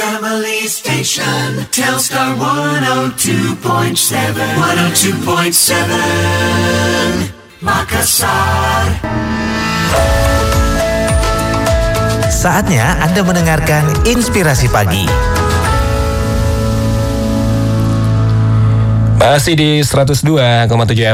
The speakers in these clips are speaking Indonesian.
Family Station, Telstar 102.7, 102.7, Makassar. Saatnya Anda mendengarkan Inspirasi Pagi. Masih di 102,7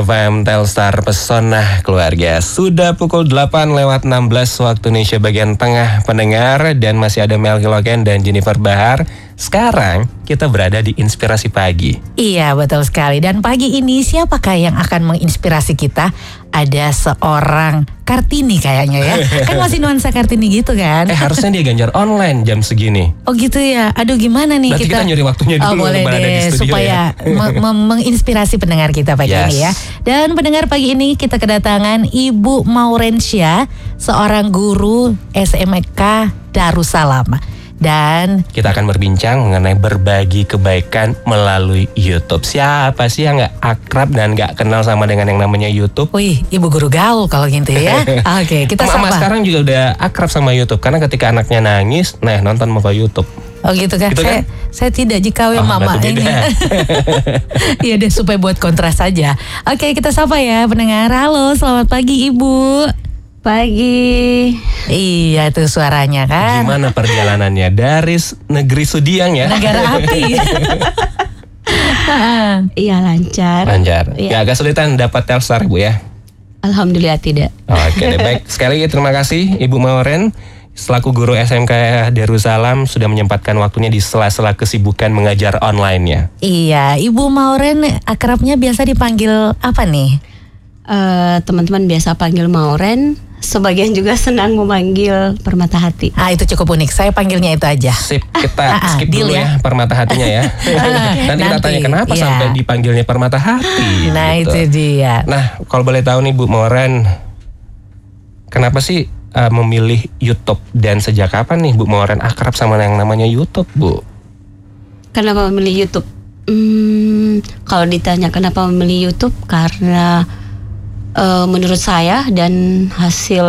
FM Telstar Pesona Keluarga. Sudah pukul 8 lewat 16 waktu Indonesia bagian tengah pendengar Dan masih ada Melky Loken dan Jennifer Bahar Sekarang kita berada di Inspirasi Pagi. Iya betul sekali. Dan pagi ini siapakah yang akan menginspirasi kita? Ada seorang Kartini kayaknya ya. Kan masih nuansa Kartini gitu kan? Eh harusnya dia ganjar online jam segini. Oh gitu ya? Aduh gimana nih Berarti kita? kita nyuri waktunya Oh dulu boleh berada di deh studio Supaya ya. me- me- menginspirasi pendengar kita pagi Yes. ini ya. Dan pendengar pagi ini kita kedatangan Ibu Maurensia Seorang guru SMK Darussalam Dan Kita akan berbincang mengenai berbagi kebaikan melalui YouTube Siapa sih yang nggak akrab dan nggak kenal sama dengan yang namanya YouTube Wih, ibu guru gaul kalau gitu ya. Oke, kita Mama sapa. sekarang juga udah akrab sama YouTube Karena ketika anaknya nangis Nah nonton mau YouTube Oh gitu kan? Gitu saya, kan? saya tidak jika Oh, mama ini. Iya deh supaya buat kontras saja. Oke kita sapa ya pendengar. Halo, selamat pagi ibu. Pagi. Iya tuh suaranya kan. Gimana perjalanannya dari negeri Sudiang ya? Negara api. Iya lancar. Lancar. Iya. Ya agak sulitan dapat Telstar Bu ya. Alhamdulillah tidak. Oke, deh, baik. Sekali lagi terima kasih Ibu Mauren selaku guru SMK Darussalam sudah menyempatkan waktunya di sela-sela kesibukan mengajar online-nya. iya, Ibu Mauren akrabnya biasa dipanggil apa nih? Eh, Teman-teman biasa panggil Mauren. Sebagian juga senang memanggil Permata Hati. Ah itu cukup unik. Saya panggilnya itu aja. Sip, kita Ah, ah, skip dulu ya. ya permata hatinya ya. Nanti kita Nanti, tanya kenapa iya. sampai dipanggilnya permata hati. Nah gitu. itu dia. Nah, kalau boleh tahu nih Bu Moren, kenapa sih uh, memilih YouTube dan sejak kapan nih Bu Moren akrab sama yang namanya YouTube, Bu? Kenapa memilih YouTube? Hmm, kalau ditanya kenapa memilih YouTube karena eh, menurut saya dan hasil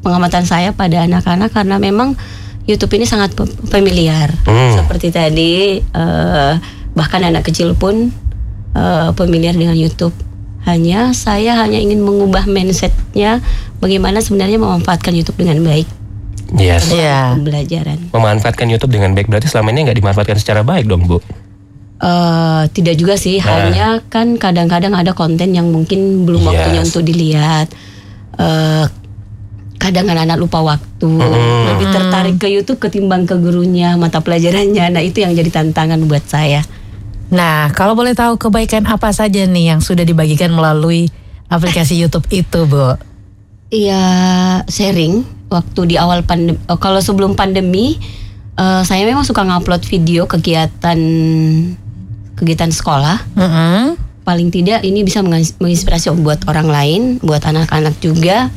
pengamatan saya pada anak-anak karena memang YouTube ini sangat familiar. Hmm. Seperti tadi eh, bahkan anak kecil pun eh, familiar dengan YouTube. Hanya saya hanya ingin mengubah mindsetnya bagaimana sebenarnya memanfaatkan YouTube dengan baik Yes. Iya. pembelajaran. Memanfaatkan YouTube dengan baik berarti selama ini nggak dimanfaatkan secara baik dong, Bu? Eh, tidak juga sih, Nah. hanya kan kadang-kadang ada konten yang mungkin belum Yes. waktunya untuk dilihat. Eh, kadang anak-anak lupa waktu, lebih tertarik ke YouTube ketimbang ke gurunya, mata pelajarannya. Nah itu yang jadi tantangan buat saya. Nah, kalau boleh tahu kebaikan apa saja nih yang sudah dibagikan melalui aplikasi YouTube itu, Bu? Iya sharing waktu di awal pandemi. kalau sebelum pandemi, eh, saya memang suka ngupload video kegiatan kegiatan sekolah. Mm-mm. paling tidak ini bisa menginspirasi buat orang lain, buat anak-anak juga.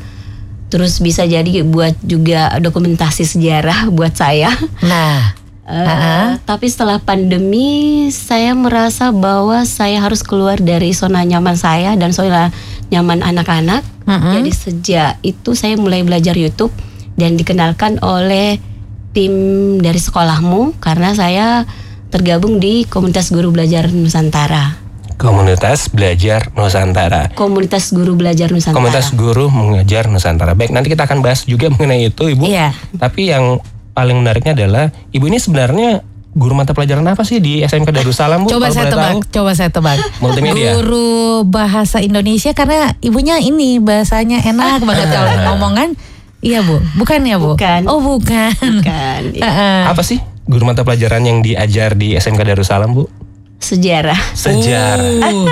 Terus bisa jadi buat juga dokumentasi sejarah buat saya. Nah, Eh, Tapi setelah pandemi, saya merasa bahwa saya harus keluar dari zona nyaman saya dan zona nyaman anak-anak. Mm-mm. Jadi sejak itu saya mulai belajar YouTube dan dikenalkan oleh tim dari sekolahmu karena saya tergabung di komunitas guru belajar Nusantara. Komunitas Belajar Nusantara. Komunitas Guru Belajar Nusantara. Komunitas guru mengajar Nusantara. Baik, nanti kita akan bahas juga mengenai itu, Ibu. Iya. Tapi yang paling menariknya adalah Ibu ini sebenarnya guru mata pelajaran apa sih di SMK Darussalam, Bu? coba Kalau saya tebak, tahu? coba saya tebak. Multimedia. Guru bahasa Indonesia karena ibunya ini bahasanya enak banget kalau ngomongan. Iya, Bu. Bukan ya, Bu? Bukan. Oh, bukan. kan Heeh. Apa sih guru mata pelajaran yang diajar di SMK Darussalam, Bu? sejarah. Sejarah. Uh,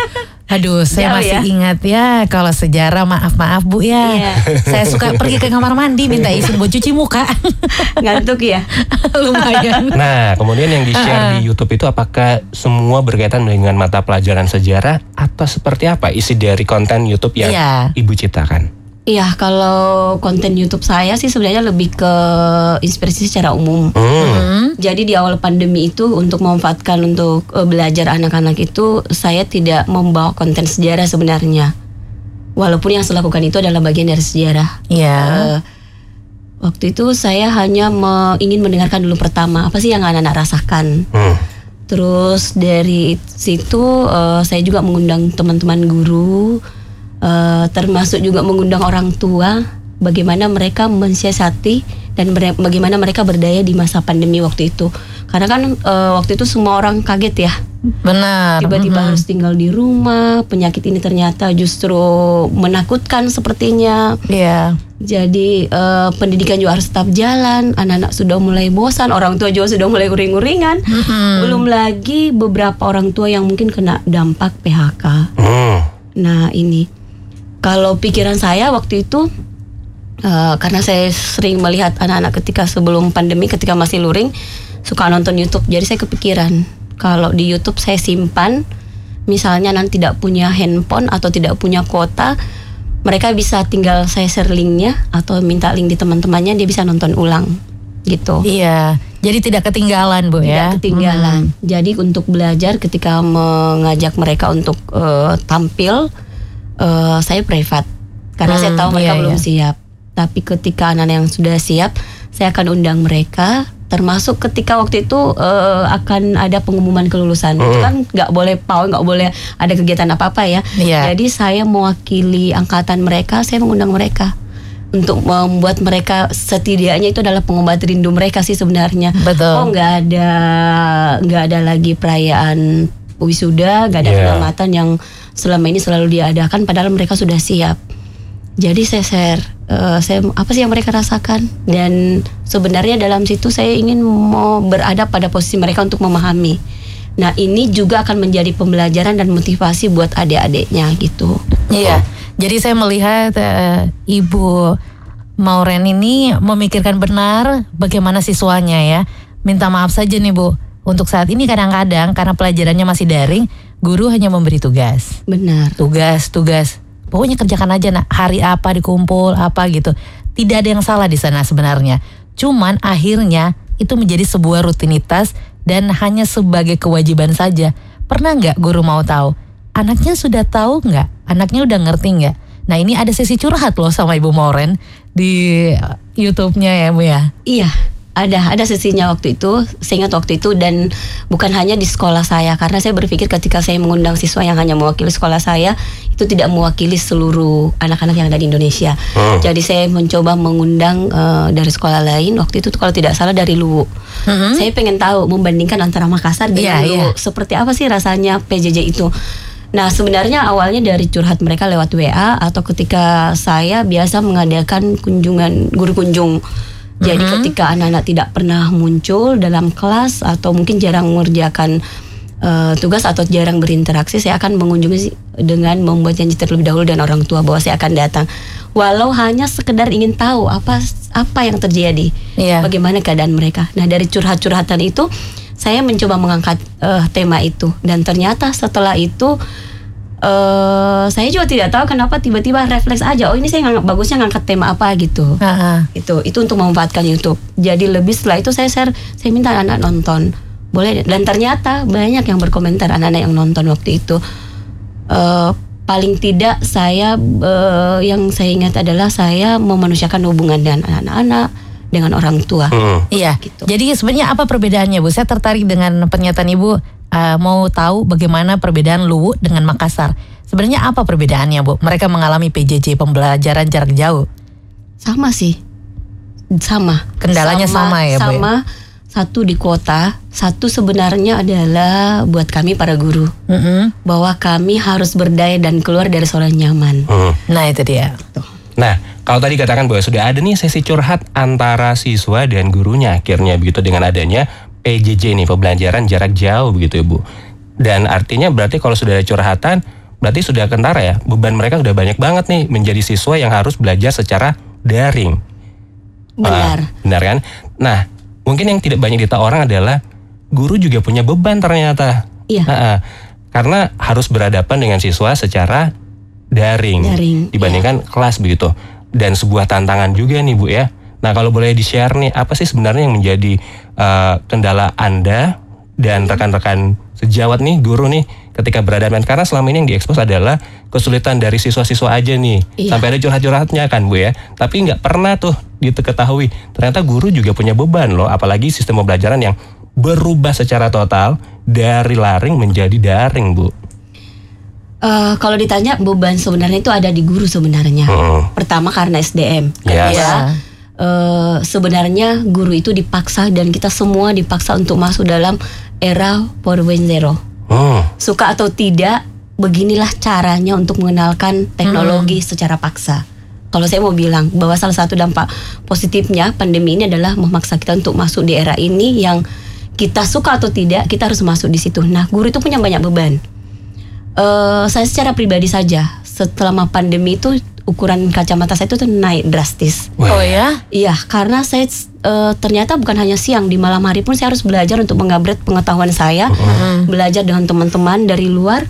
Aduh, saya Jauh masih ya? ingat ya kalau sejarah maaf maaf bu ya. Iya. Saya suka pergi ke kamar mandi minta izin buat cuci muka. Ngantuk ya? Lumayan. Nah, kemudian yang di-share di YouTube itu apakah semua berkaitan dengan mata pelajaran sejarah atau seperti apa isi dari konten YouTube yang Iya. Ibu ciptakan? Iya, kalau konten YouTube saya sih sebenarnya lebih ke inspirasi secara umum. Hmm. Jadi di awal pandemi itu untuk memanfaatkan untuk eh, belajar anak-anak itu saya tidak membawa konten sejarah sebenarnya. Walaupun yang saya lakukan itu adalah bagian dari sejarah. Iya. Eh, Waktu itu saya hanya me- ingin mendengarkan dulu pertama apa sih yang anak-anak rasakan. Hmm. Terus dari situ eh, saya juga mengundang teman-teman guru, eh, termasuk juga mengundang orang tua, bagaimana mereka mensiasati dan bagaimana mereka berdaya di masa pandemi waktu itu. Karena kan eh, waktu itu semua orang kaget ya, Benar. tiba-tiba Mm-mm. harus tinggal di rumah, penyakit ini ternyata justru menakutkan sepertinya. Iya. Jadi eh, pendidikan juga harus tetap jalan, anak-anak sudah mulai bosan, orang tua juga sudah mulai uring-uringan. Belum lagi beberapa orang tua yang mungkin kena dampak PHK. Hmm. Nah ini, kalau pikiran saya waktu itu, eh, karena saya sering melihat anak-anak ketika sebelum pandemi, ketika masih luring, suka nonton YouTube. Jadi saya kepikiran, kalau di YouTube saya simpan, misalnya nanti tidak punya handphone atau tidak punya kuota, mereka bisa tinggal saya share linknya atau minta link di teman-temannya, dia bisa nonton ulang, gitu Iya. Jadi tidak ketinggalan Bu ya. tidak ketinggalan. Jadi untuk belajar ketika mengajak mereka untuk eh, tampil, eh, saya privat karena saya Hmm, tahu mereka iya, belum iya. siap. Tapi ketika anak yang sudah siap, saya akan undang mereka. Termasuk ketika waktu itu eh, akan ada pengumuman kelulusan, itu kan nggak boleh pau, nggak boleh ada kegiatan apa apa ya. Iya. Jadi saya mewakili angkatan mereka, saya mengundang mereka untuk membuat mereka setidaknya itu adalah pengobat rindu mereka sih sebenarnya. Betul. Oh nggak ada nggak ada lagi perayaan wisuda, nggak ada Yeah. pengamatan yang selama ini selalu diadakan, padahal mereka sudah siap. Jadi saya share, eh, saya apa sih yang mereka rasakan dan sebenarnya dalam situ saya ingin mau berada pada posisi mereka untuk memahami. Nah ini juga akan menjadi pembelajaran dan motivasi buat adik-adiknya gitu. Iya. Jadi saya melihat eh, Ibu Mauren ini memikirkan benar bagaimana siswanya ya. Minta maaf saja nih Bu. Untuk saat ini kadang-kadang karena pelajarannya masih daring, guru hanya memberi tugas. Benar. Tugas, tugas. Pokoknya kerjakan aja nak hari apa dikumpul apa gitu. Tidak ada yang salah di sana sebenarnya. Cuman akhirnya itu menjadi sebuah rutinitas dan hanya sebagai kewajiban saja. Pernah nggak guru mau tahu? Anaknya sudah tahu nggak? Anaknya udah ngerti nggak? Nah ini ada sesi curhat loh sama Ibu Moren di uh, YouTube-nya ya Bu ya. Iya, ada ada sesinya waktu itu. Saya ingat waktu itu dan bukan hanya di sekolah saya karena saya berpikir ketika saya mengundang siswa yang hanya mewakili sekolah saya itu tidak mewakili seluruh anak-anak yang ada di Indonesia. Hmm. Jadi saya mencoba mengundang eh, dari sekolah lain waktu itu kalau tidak salah dari Luwu. Saya pengen tahu membandingkan antara Makassar dengan Iya, Luwu iya. seperti apa sih rasanya PJJ itu. Nah sebenarnya awalnya dari curhat mereka lewat WA atau ketika saya biasa mengadakan kunjungan guru kunjung. Jadi ketika anak-anak tidak pernah muncul dalam kelas atau mungkin jarang mengerjakan eh, tugas atau jarang berinteraksi, saya akan mengunjungi dengan membuat janji terlebih dahulu dan orang tua bahwa saya akan datang. Walau hanya sekedar ingin tahu apa apa yang terjadi, Iya. bagaimana keadaan mereka. Nah dari curhat-curhatan itu saya mencoba mengangkat eh, tema itu dan ternyata setelah itu eh saya juga tidak tahu kenapa tiba-tiba refleks aja. Oh ini saya nganggap bagusnya ngangkat tema apa gitu. Ah, ah. Itu itu untuk memanfaatkan YouTube. Jadi lebih setelah itu saya share, saya minta anak nonton. Boleh dan ternyata banyak yang berkomentar anak-anak yang nonton waktu itu. Eh paling tidak saya eh, yang saya ingat adalah saya memanusiakan hubungan dengan anak-anak dengan orang tua. Hmm. Iya. Gitu. Jadi sebenarnya apa perbedaannya Bu? Saya tertarik dengan pernyataan Ibu uh, mau tahu bagaimana perbedaan Luwu dengan Makassar. Sebenarnya apa perbedaannya Bu? Mereka mengalami PJJ pembelajaran jarak jauh. Sama sih. Sama. Kendalanya sama ya, Bu, ya? Sama. Satu di kota, satu sebenarnya adalah buat kami para guru Mm-mm. bahwa kami harus berdaya dan keluar dari zona nyaman. Hmm. Nah itu dia. Nah, kalau tadi katakan bahwa sudah ada nih sesi curhat antara siswa dan gurunya akhirnya begitu dengan adanya PJJ nih pembelajaran jarak jauh begitu Ibu. Dan artinya berarti kalau sudah ada curhatan berarti sudah kentara ya beban mereka udah banyak banget nih menjadi siswa yang harus belajar secara daring. Benar. Ah, benar kan? Nah, mungkin yang tidak banyak ditahu orang adalah guru juga punya beban ternyata. Iya. Ah, ah. karena harus berhadapan dengan siswa secara daring, Daring, dibandingkan kelas begitu. Dan sebuah tantangan juga nih Bu ya. Nah, kalau boleh di-share nih apa sih sebenarnya yang menjadi eh, kendala Anda dan rekan-rekan sejawat nih guru nih ketika berada karena selama ini yang diekspos adalah kesulitan dari siswa-siswa aja nih Iya. sampai ada curhat-curhatnya kan bu ya tapi nggak pernah tuh diketahui ternyata guru juga punya beban loh apalagi sistem pembelajaran yang berubah secara total dari laring menjadi daring bu Eh, kalau ditanya beban sebenarnya itu ada di guru sebenarnya. Pertama karena SDM. Yes. Kedua, eh, sebenarnya guru itu dipaksa dan kita semua dipaksa untuk masuk dalam era 4.0. Hmm. Suka atau tidak, beginilah caranya untuk mengenalkan teknologi secara paksa. Kalau saya mau bilang bahwa salah satu dampak positifnya pandemi ini adalah memaksa kita untuk masuk di era ini yang kita suka atau tidak kita harus masuk di situ. Nah, guru itu punya banyak beban. Eh, saya secara pribadi saja setelah pandemi itu ukuran kacamata saya itu tuh naik drastis. Oh ya? Iya, karena saya eh, ternyata bukan hanya siang di malam hari pun saya harus belajar untuk mengupgrade pengetahuan saya, belajar dengan teman-teman dari luar.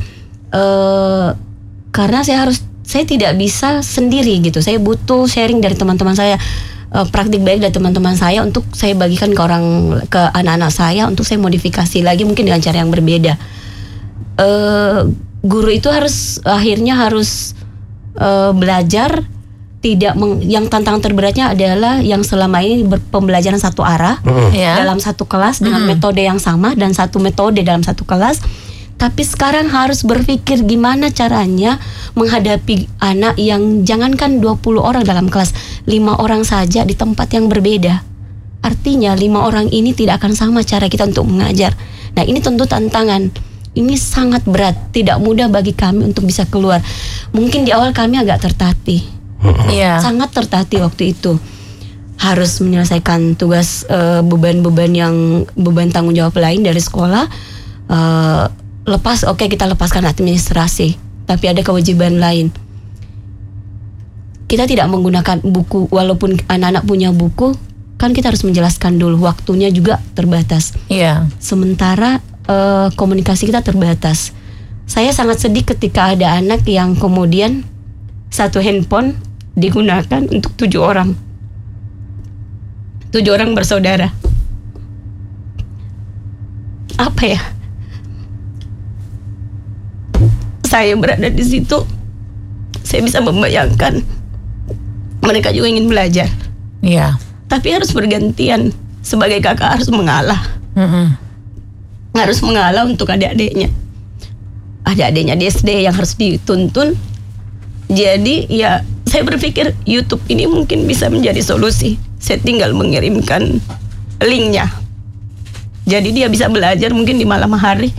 eh karena saya harus saya tidak bisa sendiri gitu. Saya butuh sharing dari teman-teman saya. eh, praktik baik dari teman-teman saya untuk saya bagikan ke orang ke anak-anak saya untuk saya modifikasi lagi mungkin dengan cara yang berbeda. eh guru itu harus akhirnya harus eh, belajar tidak meng- yang tantangan terberatnya adalah yang selama ini berpembelajaran satu arah Ya. dalam satu kelas dengan metode yang sama dan satu metode dalam satu kelas. Tapi sekarang harus berpikir gimana caranya menghadapi anak yang jangankan 20 orang dalam kelas lima orang saja di tempat yang berbeda. Artinya lima orang ini tidak akan sama cara kita untuk mengajar. Nah ini tentu tantangan ini sangat berat tidak mudah bagi kami untuk bisa keluar. Mungkin di awal kami agak tertatih. Iya. sangat tertatih waktu itu. Harus menyelesaikan tugas eh, beban-beban yang beban tanggung jawab lain dari sekolah. Eh, lepas oke kita lepaskan administrasi. Tapi ada kewajiban lain. Kita tidak menggunakan buku walaupun anak-anak punya buku kan kita harus menjelaskan dulu waktunya juga terbatas. Iya. sementara eh, komunikasi kita terbatas. Saya sangat sedih ketika ada anak yang kemudian satu handphone digunakan untuk tujuh orang, tujuh orang bersaudara. Apa ya? Saya berada di situ, saya bisa membayangkan mereka juga ingin belajar, Iya. tapi harus bergantian. Sebagai kakak harus mengalah Mm-mm. Harus mengalah untuk adik-adiknya. Adik-adiknya di SD yang harus dituntun. Jadi ya saya berpikir YouTube ini mungkin bisa menjadi solusi. Saya tinggal mengirimkan linknya. Jadi dia bisa belajar mungkin di malam hari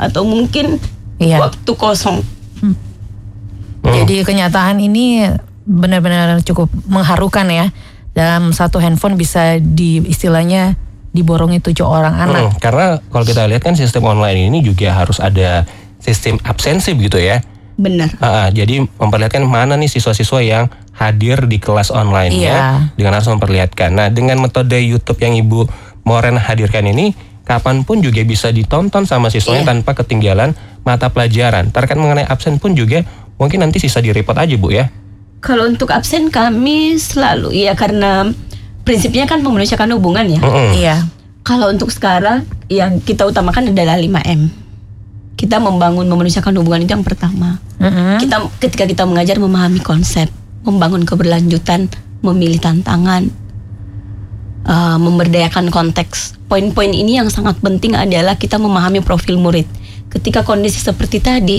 atau mungkin Iya. waktu kosong. Jadi kenyataan ini benar-benar cukup mengharukan ya. Dalam satu handphone bisa di istilahnya diborongi tujuh orang anak. Hmm, karena kalau kita lihat kan sistem online ini juga harus ada sistem absensi begitu ya. Benar. Ah, jadi memperlihatkan mana nih siswa-siswa yang hadir di kelas online Iya. ya dengan harus memperlihatkan. Nah, dengan metode YouTube yang Ibu Moren hadirkan ini kapan pun juga bisa ditonton sama siswanya Iya. tanpa ketinggalan mata pelajaran. Terkait mengenai absen pun juga mungkin nanti sisa di report aja Bu ya. Kalau untuk absen kami selalu ya karena prinsipnya kan memanusiakan hubungan ya. Mm-mm. Iya. Kalau untuk sekarang yang kita utamakan adalah 5M. Kita membangun memanusiakan hubungan itu yang pertama. Mm-mm. Kita ketika kita mengajar memahami konsep, membangun keberlanjutan, memilih tantangan, uh, memberdayakan konteks. Poin-poin ini yang sangat penting adalah kita memahami profil murid. Ketika kondisi seperti tadi,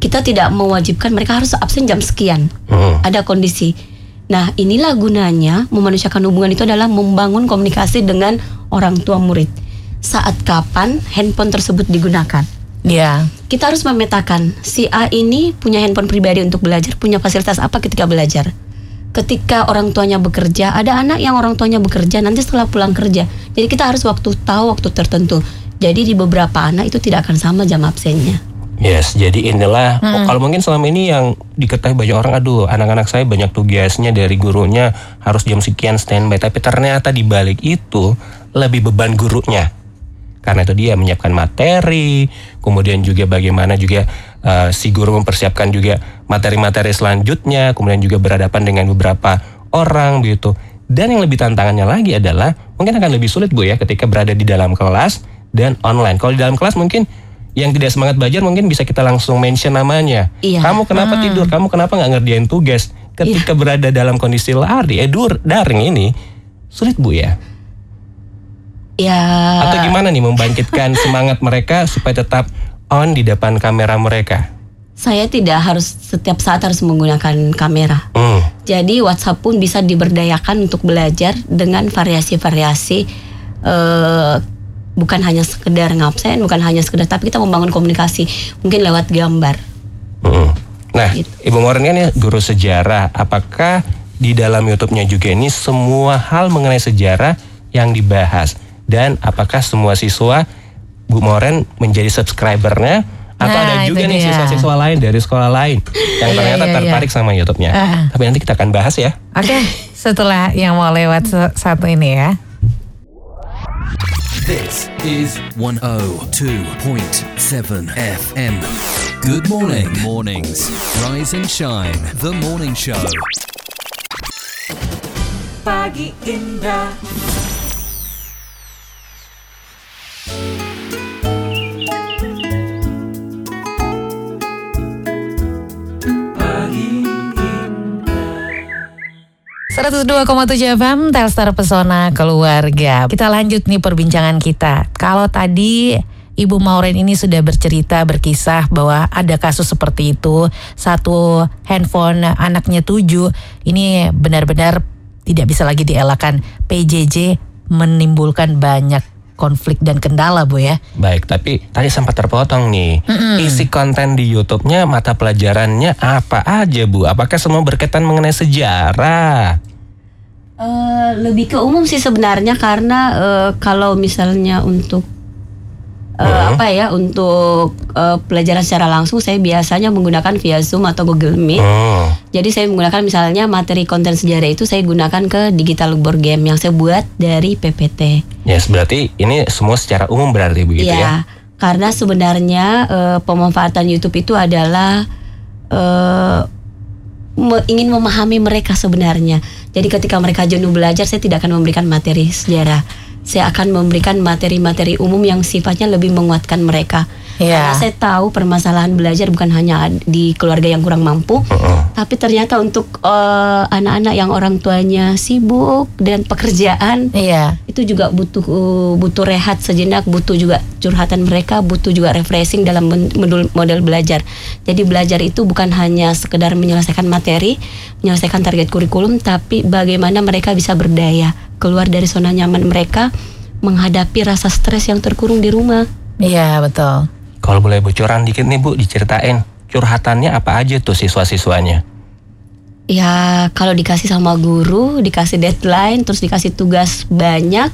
kita tidak mewajibkan mereka harus absen jam sekian Mm. ada kondisi. Nah, inilah gunanya memanusiakan hubungan itu adalah membangun komunikasi dengan orang tua murid. Saat kapan handphone tersebut digunakan? Iya. Kita harus memetakan si A ini punya handphone pribadi untuk belajar, punya fasilitas apa ketika belajar. Ketika orang tuanya bekerja, ada anak yang orang tuanya bekerja nanti setelah pulang kerja. Jadi kita harus waktu tahu waktu tertentu. Jadi di beberapa anak itu tidak akan sama jam absennya. Yes, jadi inilah oh, kalau mungkin selama ini yang diketahui banyak orang, aduh anak-anak saya banyak tugasnya dari gurunya harus jam sekian standby, tapi ternyata di balik itu lebih beban gurunya. Karena itu dia menyiapkan materi, kemudian juga bagaimana juga eh, si guru mempersiapkan juga materi-materi selanjutnya, kemudian juga berhadapan dengan beberapa orang begitu. Dan yang lebih tantangannya lagi adalah mungkin akan lebih sulit Bu ya ketika berada di dalam kelas dan online. Kalau di dalam kelas mungkin yang tidak semangat belajar mungkin bisa kita langsung mention namanya. Iya. Kamu kenapa tidur? Kamu kenapa nggak ngerjain tugas? Ketika berada dalam kondisi lari, eh dur, daring ini sulit bu ya. Ya Atau gimana nih membangkitkan semangat mereka supaya tetap on di depan kamera mereka? saya tidak harus setiap saat harus menggunakan kamera. Hmm. Jadi WhatsApp pun bisa diberdayakan untuk belajar dengan variasi-variasi eh, bukan hanya sekedar ngabsen, bukan hanya sekedar tapi kita membangun komunikasi mungkin lewat gambar. Mm. Nah, Gitu. Ibu Moren kan ya guru sejarah. Apakah di dalam YouTube-nya juga ini semua hal mengenai sejarah yang dibahas? Dan apakah semua siswa Bu Moren menjadi subscribernya? Atau Nah, ada juga nih dia. siswa-siswa lain dari sekolah lain yang Iya, ternyata iya, iya. tertarik sama YouTube-nya? Ah. Tapi nanti kita akan bahas ya. Oke, setelah yang mau lewat satu ini ya. This is 102.7 FM. Good morning. Mornings. Rise and shine. The morning show. Pagi Indah. 102,7 FM Telstar Pesona Keluarga. Kita lanjut nih perbincangan kita. Kalau tadi Ibu Mauren ini sudah bercerita berkisah bahwa ada kasus seperti itu satu handphone anaknya tujuh ini benar-benar tidak bisa lagi dielakkan PJJ menimbulkan banyak konflik dan kendala bu ya Baik, tapi tadi sempat terpotong nih. Isi konten di YouTube-nya mata pelajarannya apa aja, Bu? Apakah semua berkaitan mengenai sejarah? Eh, lebih ke umum sih sebenarnya karena eh, kalau misalnya untuk eh, apa ya untuk eh, pelajaran secara langsung saya biasanya menggunakan via Zoom atau Google Meet. Hmm. Jadi saya menggunakan misalnya materi konten sejarah itu saya gunakan ke digital board game yang saya buat dari PPT. Yes, berarti ini semua secara umum berarti begitu ya? Iya, karena sebenarnya eh, pemanfaatan YouTube itu adalah eh, me- ingin memahami mereka sebenarnya. Jadi ketika mereka jenuh belajar, saya tidak akan memberikan materi sejarah. Saya akan memberikan materi-materi umum yang sifatnya lebih menguatkan mereka. Iya. Karena saya tahu permasalahan belajar bukan hanya di keluarga yang kurang mampu, tapi ternyata untuk eh, anak-anak yang orang tuanya sibuk dan pekerjaan iya itu juga butuh uh, butuh rehat sejenak, butuh juga curhatan mereka, butuh juga refreshing dalam modul- model belajar. Jadi belajar itu bukan hanya sekedar menyelesaikan materi, menyelesaikan target kurikulum, tapi bagaimana mereka bisa berdaya keluar dari zona nyaman mereka menghadapi rasa stres yang terkurung di rumah. iya betul Kalau boleh bocoran dikit nih Bu, diceritain curhatannya apa aja tuh siswa-siswanya? Ya kalau dikasih sama guru, dikasih deadline, terus dikasih tugas banyak,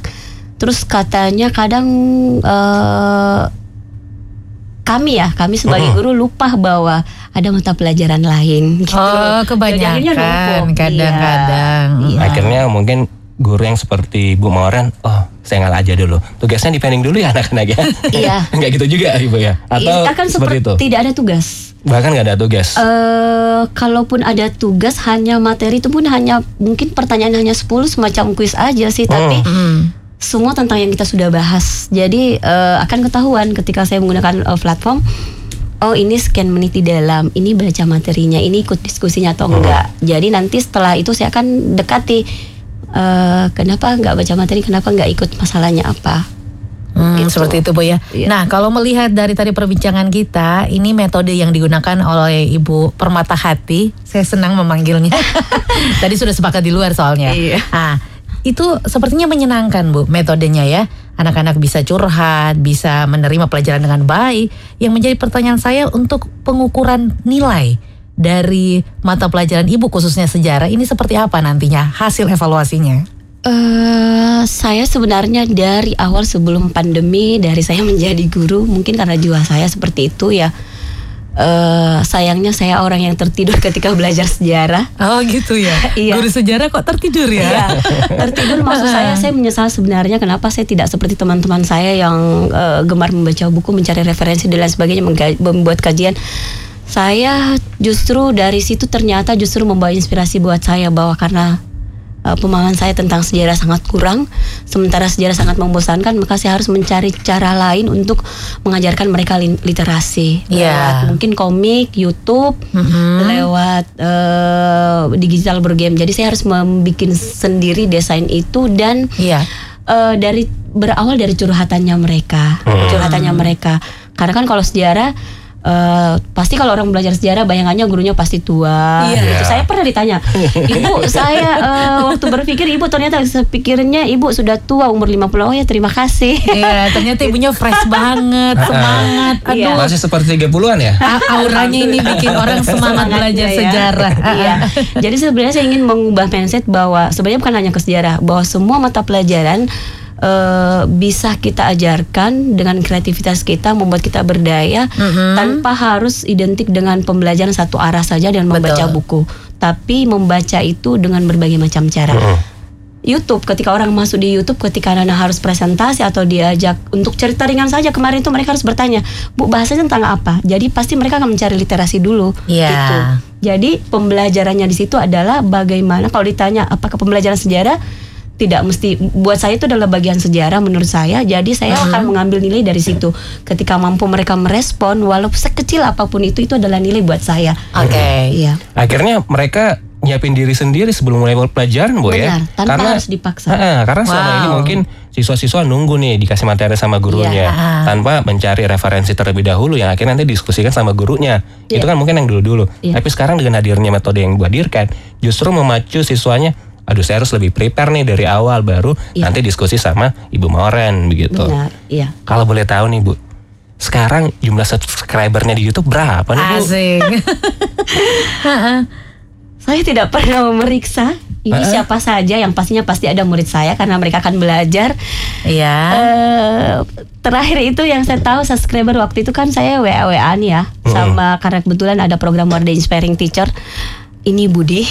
terus katanya kadang eh, kami ya, kami sebagai guru lupa bahwa ada mata pelajaran lain. Gitu. Oh, kebanyakan, numpuk. kadang-kadang. Iya. Iya. Akhirnya mungkin guru yang seperti Bu Mauren, oh saya ngalah aja dulu. Tugasnya dipending dulu ya anak-anak ya? Iya. Enggak gitu juga Ibu ya? Atau Iya, kan seperti itu? tidak ada tugas. Bahkan nggak ada tugas? Eh, kalaupun ada tugas hanya materi itu pun hanya mungkin pertanyaan hanya 10 semacam kuis aja sih, tapi Hmm. semua tentang yang kita sudah bahas. Jadi eh, akan ketahuan ketika saya menggunakan eh, platform. Oh ini sekian menit di dalam, ini baca materinya, ini ikut diskusinya atau enggak. Jadi nanti setelah itu saya akan dekati eh, kenapa enggak baca materi, kenapa enggak ikut masalahnya apa. Hmm, Gitu. seperti itu Bu ya. Iya. Nah, kalau melihat dari tadi perbincangan kita, ini metode yang digunakan oleh Ibu Permata Hati. Saya senang memanggilnya. tadi sudah sepakat di luar soalnya. Iya. Ah, itu sepertinya menyenangkan Bu metodenya ya. Anak-anak bisa curhat, bisa menerima pelajaran dengan baik. Yang menjadi pertanyaan saya untuk pengukuran nilai dari mata pelajaran Ibu khususnya sejarah ini seperti apa nantinya hasil evaluasinya? Eh, saya sebenarnya dari awal sebelum pandemi dari saya menjadi guru mungkin karena jiwa saya seperti itu ya. eh sayangnya saya orang yang tertidur ketika belajar sejarah. Oh gitu ya. Iya. Guru sejarah kok tertidur ya? Iya, tertidur maksud saya saya menyesal sebenarnya kenapa saya tidak seperti teman-teman saya yang eh, gemar membaca buku, mencari referensi dan lain sebagainya, membuat kajian. Saya justru dari situ ternyata justru membawa inspirasi buat saya bahwa karena uh, pemahaman saya tentang sejarah sangat kurang, sementara sejarah sangat membosankan, maka saya harus mencari cara lain untuk mengajarkan mereka literasi. Iya. Lewat mungkin komik, YouTube, Mhm. lewat eh, digital bergame. Jadi saya harus membuat sendiri desain itu dan Iya. eh, dari berawal dari curhatannya mereka, curhatannya mereka. Karena kan kalau sejarah eh, pasti kalau orang belajar sejarah bayangannya gurunya pasti tua. Iya. gitu. Saya pernah ditanya, ibu saya eh, waktu berpikir ibu ternyata pikirnya ibu sudah tua umur 50 oh ya terima kasih. Iya, ternyata ibunya fresh banget, semangat. Iya. Aduh, Masih seperti 30-an ya? a- auranya ini bikin orang semangat belajar ya. sejarah. iya. Jadi sebenarnya saya ingin mengubah mindset bahwa sebenarnya bukan hanya ke sejarah, bahwa semua mata pelajaran eh, bisa kita ajarkan dengan kreativitas kita membuat kita berdaya tanpa harus identik dengan pembelajaran satu arah saja dan membaca Betul. buku, tapi membaca itu dengan berbagai macam cara. YouTube ketika orang masuk di YouTube ketika Nana harus presentasi atau diajak untuk cerita ringan saja kemarin itu mereka harus bertanya Bu bahasanya tentang apa jadi pasti mereka akan mencari literasi dulu Iya. gitu jadi pembelajarannya di situ adalah bagaimana kalau ditanya apakah pembelajaran sejarah tidak mesti buat saya itu adalah bagian sejarah menurut saya jadi saya akan mengambil nilai dari situ ketika mampu mereka merespon walaupun sekecil apa pun itu itu adalah nilai buat saya Oke. iya Akhirnya mereka nyiapin diri sendiri sebelum mulai pelajaran, Bu ya. Benar, tanpa harus dipaksa. Heeh, karena selama Wow. ini mungkin siswa-siswa nunggu nih dikasih materi sama gurunya Iya. tanpa mencari referensi terlebih dahulu yang akhirnya nanti diskusikan sama gurunya. Iya. Itu kan mungkin yang dulu-dulu. Iya. Tapi sekarang dengan hadirnya metode yang dihadirkan justru memacu siswanya Aduh saya harus lebih prepare nih dari awal baru Iya. nanti diskusi sama Ibu Moren begitu. benar iya Kalau boleh tahu nih Bu, sekarang jumlah subscribernya di YouTube berapa nih Bu? Asik. Saya tidak pernah memeriksa ini Ah. siapa saja yang pastinya pasti ada murid saya karena mereka akan belajar. Iya. Eh, terakhir itu yang saya tahu subscriber waktu itu kan saya WA WA nih ya sama karena kebetulan ada program Warda Inspiring Teacher. Ini Budi.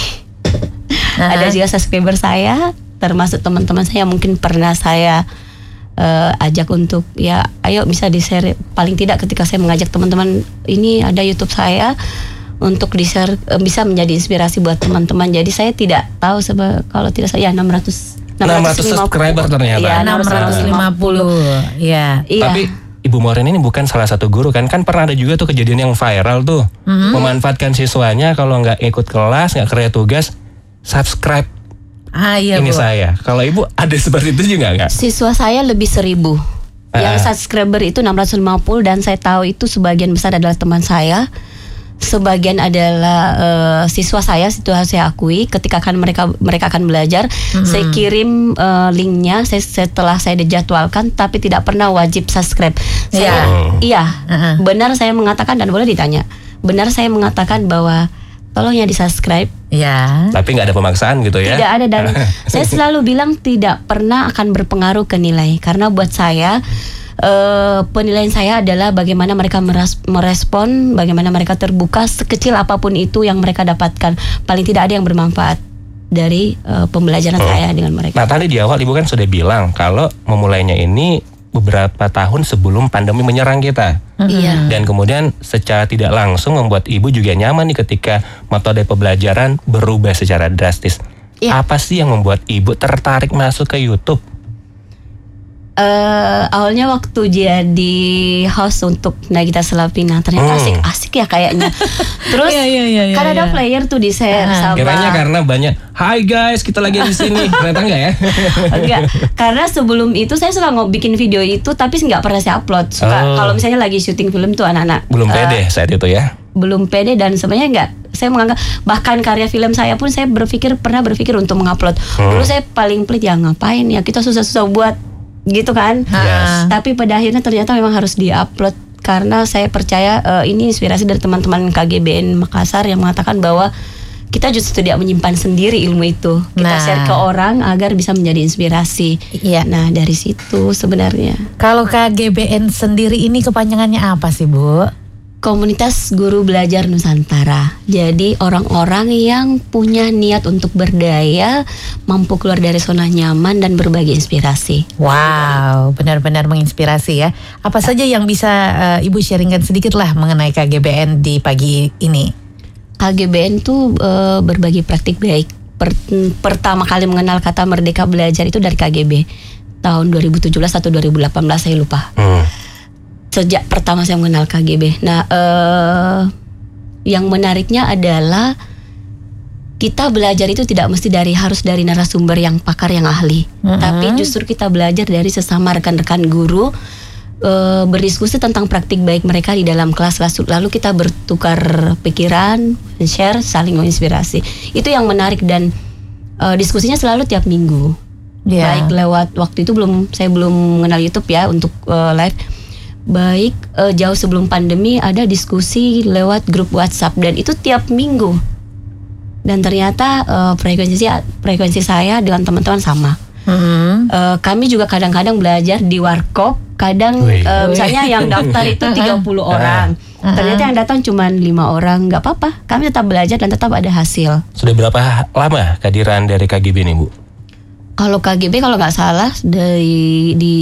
Aha. Ada juga subscriber saya termasuk teman-teman saya yang mungkin pernah saya eh, ajak untuk ya ayo bisa di share paling tidak ketika saya mengajak teman-teman ini ada YouTube saya untuk di share eh, bisa menjadi inspirasi buat teman-teman. Jadi saya tidak tahu sebe kalau tidak saya ya 600 600 subscriber ternyata. Iya, 650. Iya. Iya. Tapi Ibu Moren ini bukan salah satu guru kan kan pernah ada juga tuh kejadian yang viral tuh memanfaatkan siswanya kalau nggak ikut kelas nggak kerja tugas subscribe Ah iya ini Bu. saya kalau ibu ada seperti itu juga nggak Siswa saya lebih seribu. Yang subscriber itu 650 dan saya tahu itu sebagian besar adalah teman saya. Sebagian adalah eh, siswa saya, itu harus saya akui. Ketika akan mereka mereka akan belajar, saya kirim eh, linknya. Saya setelah saya dijadwalkan, tapi tidak pernah wajib subscribe. Saya, iya, Heeh. benar saya mengatakan dan boleh ditanya. Benar saya mengatakan bahwa tolong ya di subscribe Iya. tapi nggak ada pemaksaan gitu ya tidak ada dan saya selalu bilang tidak pernah akan berpengaruh ke nilai karena buat saya eh, penilaian saya adalah bagaimana mereka merespon, bagaimana mereka terbuka sekecil apa pun itu yang mereka dapatkan. Paling tidak ada yang bermanfaat dari eh, pembelajaran saya dengan mereka. Nah tadi di awal ibu kan sudah bilang kalau memulainya ini beberapa tahun sebelum pandemi menyerang kita. Iya. Dan kemudian secara tidak langsung membuat ibu juga nyaman nih ketika metode pembelajaran berubah secara drastis. Iya. Apa sih yang membuat ibu tertarik masuk ke YouTube? Eh awalnya waktu jadi host untuk Nagita Slavina ternyata Hmm. asik asik ya kayaknya. Terus Iya, iya, iya, iya, kan ada iya. player tuh di share sama Kiranya karena banyak Hai guys kita lagi di sini ternyata enggak ya? Enggak, karena sebelum itu saya suka bikin video itu tapi nggak pernah saya upload. Suka Oh. kalau misalnya lagi syuting film tuh anak-anak Belum eh, pede saat itu ya? belum pede dan sebenarnya nggak saya menganggap bahkan karya film saya pun saya berpikir pernah berpikir untuk mengupload. Hmm. Dulu saya paling pelit ya ngapain ya kita susah-susah buat gitu kan. Yes. Tapi pada akhirnya ternyata memang harus diupload karena saya percaya eh, ini inspirasi dari teman-teman KGBN Makassar yang mengatakan bahwa kita justru tidak menyimpan sendiri ilmu itu. Kita Nah. share ke orang agar bisa menjadi inspirasi. Iya. Nah, dari situ sebenarnya Kalau KGBN sendiri ini kepanjangannya apa sih Bu? Komunitas guru belajar Nusantara. Jadi orang-orang yang punya niat untuk berdaya, mampu keluar dari zona nyaman dan berbagi inspirasi. Wow, benar-benar menginspirasi ya. Apa saja yang bisa eh, Ibu sharingkan sedikit lah mengenai KGBN di pagi ini? KGBN tuh eh, berbagi praktik baik. per- pertama kali mengenal kata merdeka belajar itu dari KGB tahun 2017 atau 2018 saya lupa. Hmm. Sejak pertama saya mengenal KGB. Nah, eh yang menariknya adalah kita belajar itu tidak mesti dari harus dari narasumber yang pakar yang ahli, tapi justru kita belajar dari sesama rekan-rekan guru eh, berdiskusi tentang praktik baik mereka di dalam kelas lalu kita bertukar pikiran, share, saling menginspirasi. Itu yang menarik dan eh, diskusinya selalu tiap minggu. Iya. Baik lewat waktu itu belum saya belum mengenal YouTube ya untuk eh, live. Baik eh, jauh sebelum pandemi ada diskusi lewat grup WhatsApp dan itu tiap minggu dan ternyata eh, frekuensi frekuensi saya dengan teman-teman sama. Mhm. Eh, kami juga kadang-kadang belajar di warkop, kadang Wih. eh, misalnya yang daftar itu 30 orang. Ternyata yang datang cuma lima orang, nggak apa-apa. Kami tetap belajar dan tetap ada hasil. Sudah berapa lama kehadiran dari KGB nih Bu? Kalau KGB kalau nggak salah dari di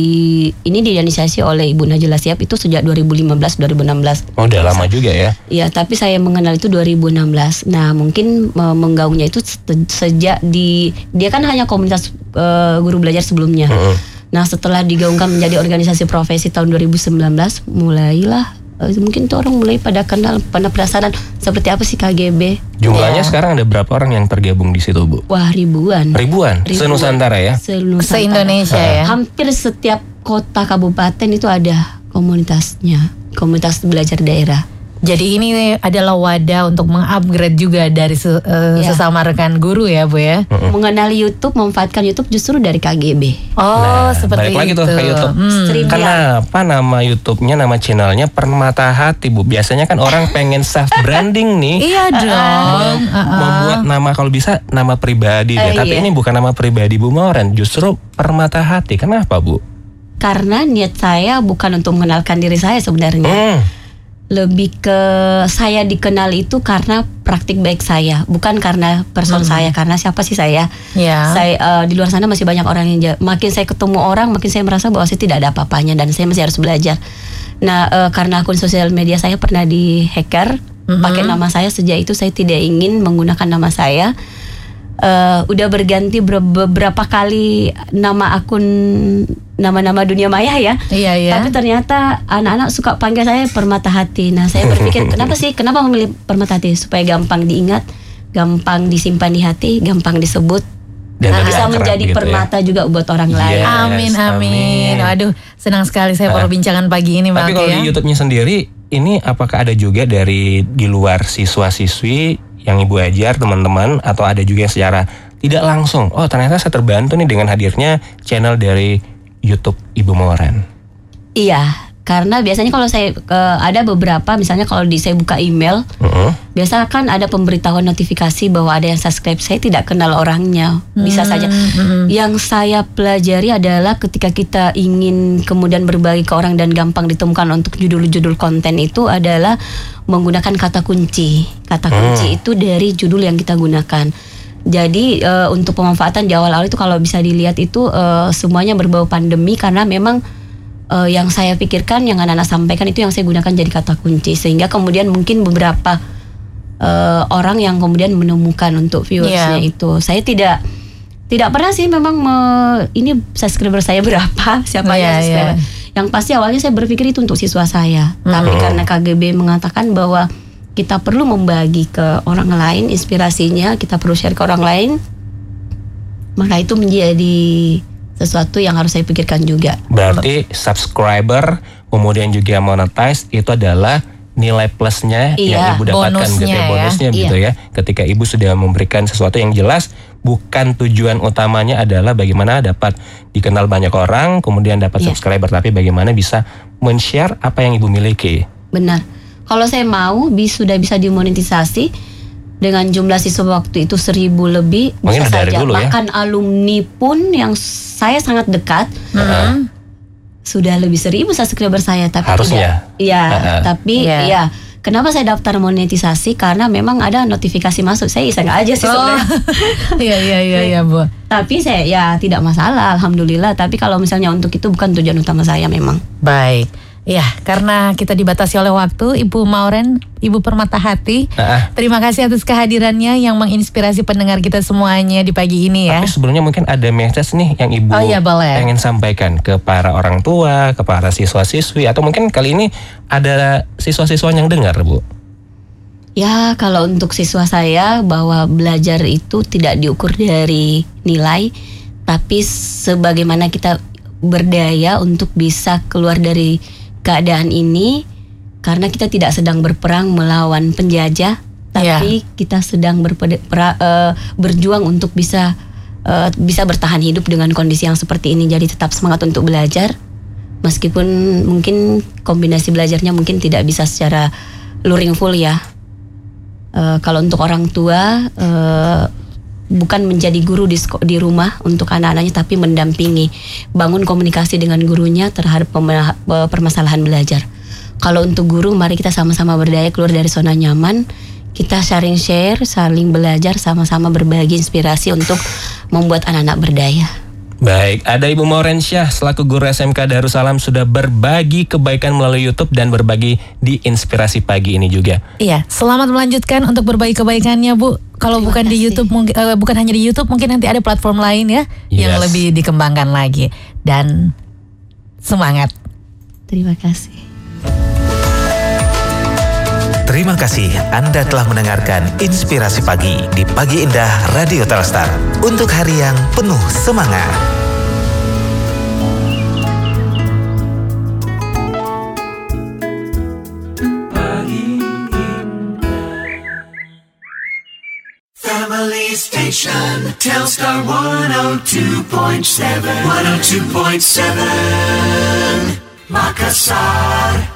ini diinisiasi oleh Ibu Najla Siap itu sejak 2015 2016. Oh, udah lama juga ya. Ya, tapi saya mengenal itu 2016. Nah, mungkin menggaungnya itu se- sejak di dia kan hanya komunitas eh, guru belajar sebelumnya. Mm-mm. Nah, setelah digaungkan menjadi organisasi profesi tahun 2019, mulailah mungkin tuh orang mulai pada kenal, pada penasaran seperti apa sih KGB. Jumlahnya Ya. sekarang ada berapa orang yang tergabung di situ Bu? Wah, ribuan. Ribuan, Ribuan. se-Nusantara ya. Se-Nusantara. Se-Indonesia ya. Hampir setiap kota kabupaten itu ada komunitasnya, komunitas belajar daerah. Jadi ini adalah wadah untuk mengupgrade juga dari se- eh, Ya. sesama rekan guru ya Bu ya. Mengenali YouTube, memanfaatkan YouTube justru dari KGB. Oh, seperti balik lagi itu. tuh ke YouTube. Hmm. Kenapa nama YouTube-nya, nama channelnya Permata Hati, Bu? Biasanya kan orang pengen self branding nih. Iya dong. Membuat nama kalau bisa nama pribadi deh. Eh, Tapi iya. ini bukan nama pribadi Bu Mauren, justru Permata Hati. Kenapa, Bu? Karena niat saya bukan untuk mengenalkan diri saya sebenarnya. Hmm. Lebih ke saya dikenal itu karena praktik baik saya, bukan karena person saya. Karena siapa sih saya? Ya. Saya eh, di luar sana masih banyak orang yang makin saya ketemu orang, makin saya merasa bahwa saya tidak ada apa-apanya dan saya masih harus belajar. Nah, eh, karena akun sosial media saya pernah di hacker, pakai nama saya sejak itu saya tidak ingin menggunakan nama saya. Eh, udah berganti ber- beberapa kali nama akun nama-nama dunia maya ya. Iya ya. Tapi ternyata anak-anak suka panggil saya Permata Hati. Nah, saya berpikir kenapa sih? Kenapa memilih Permata Hati? Supaya gampang diingat, gampang disimpan di hati, gampang disebut. Dan lebih bisa menjadi gitu ya. permata juga buat orang Iya. lain. Amin Yes, amin. amin. Waduh, senang sekali saya Ah. perbincangan pagi ini Tapi Bang kalau ya. di YouTube-nya sendiri, ini apakah ada juga dari di luar siswa-siswi yang ibu ajar teman-teman atau ada juga yang secara tidak langsung? Oh ternyata saya terbantu nih dengan hadirnya channel dari YouTube Ibu Moren. Iya, karena biasanya kalau saya eh, ada beberapa misalnya kalau di saya buka email, Heeh. biasa kan ada pemberitahuan notifikasi bahwa ada yang subscribe. Saya tidak kenal orangnya, bisa saja. Yang saya pelajari adalah ketika kita ingin kemudian berbagi ke orang dan gampang ditemukan untuk judul-judul konten itu adalah menggunakan kata kunci. Kata kunci itu dari judul yang kita gunakan. Jadi eh, untuk pemanfaatan di awal-awal itu kalau bisa dilihat itu eh, semuanya berbau pandemi karena memang eh, yang saya pikirkan yang anak-anak sampaikan itu yang saya gunakan jadi kata kunci. Sehingga kemudian mungkin beberapa eh, orang yang kemudian menemukan untuk viewersnya Iya. itu. Saya tidak tidak pernah sih memang me- ini subscriber saya berapa? Siapa Iya, yang subscriber? iya. yang pasti awalnya saya berpikir itu untuk siswa saya. Tapi karena KGB mengatakan bahwa kita perlu membagi ke orang lain inspirasinya kita perlu share ke orang lain maka itu menjadi sesuatu yang harus saya pikirkan juga Berarti subscriber kemudian juga monetize itu adalah nilai plusnya Iya, yang ibu dapatkan gitu bonusnya ya ya. bonusnya Iya. gitu ya ketika ibu sudah memberikan sesuatu yang jelas bukan tujuan utamanya adalah bagaimana dapat dikenal banyak orang kemudian dapat Iya. subscriber tapi bagaimana bisa men-share apa yang ibu miliki Benar. Kalau saya mau bis sudah bisa dimonetisasi dengan jumlah siswa waktu itu seribu lebih Mungkin bisa saja. dulu ya. Bahkan alumni pun yang saya sangat dekat sudah lebih seribu subscriber saya tapi Harusnya. tidak. Iya, Heeh. tapi Iya. ya kenapa saya daftar monetisasi karena memang ada notifikasi masuk. Saya iseng aja sih Oh. Iya iya iya iya Bu. Tapi saya ya tidak masalah alhamdulillah, tapi kalau misalnya untuk itu bukan tujuan utama saya memang. Baik. Ya, karena kita dibatasi oleh waktu, Ibu Mauren, Ibu Permata Hati, Ah, terima kasih atas kehadirannya yang menginspirasi pendengar kita semuanya di pagi ini ya. Tapi sebelumnya mungkin ada message nih yang ibu Oh iya, boleh. pengen sampaikan ke para orang tua, ke para siswa-siswi, atau mungkin kali ini ada siswa-siswa yang dengar bu. Ya, kalau untuk siswa saya bahwa belajar itu tidak diukur dari nilai, tapi sebagaimana kita berdaya untuk bisa keluar dari keadaan ini karena kita tidak sedang berperang melawan penjajah, tapi kita sedang berpede- pera- eh, berjuang untuk bisa eh, bisa bertahan hidup dengan kondisi yang seperti ini. Jadi tetap semangat untuk belajar meskipun mungkin kombinasi belajarnya mungkin tidak bisa secara luring full ya. Eh, kalau untuk orang tua eh, bukan menjadi guru di di rumah untuk anak-anaknya tapi mendampingi bangun komunikasi dengan gurunya terhadap permasalahan belajar. Kalau untuk guru mari kita sama-sama berdaya keluar dari zona nyaman. Kita sharing share, saling belajar, sama-sama berbagi inspirasi untuk membuat anak-anak berdaya. Baik, ada Ibu Maurensyah selaku guru SMK Darussalam sudah berbagi kebaikan melalui YouTube dan berbagi di inspirasi pagi ini juga. Iya, selamat melanjutkan untuk berbagi kebaikannya, Bu. Kalau Terima bukan di kasih. YouTube, mungkin eh, bukan hanya di YouTube, mungkin nanti ada platform lain ya yang Yes. lebih dikembangkan lagi. Dan semangat. Terima kasih. Terima kasih Anda telah mendengarkan Inspirasi Pagi di Pagi Indah Radio Telstar. Untuk hari yang penuh semangat. Station. Telstar 102.7 102.7 Makassar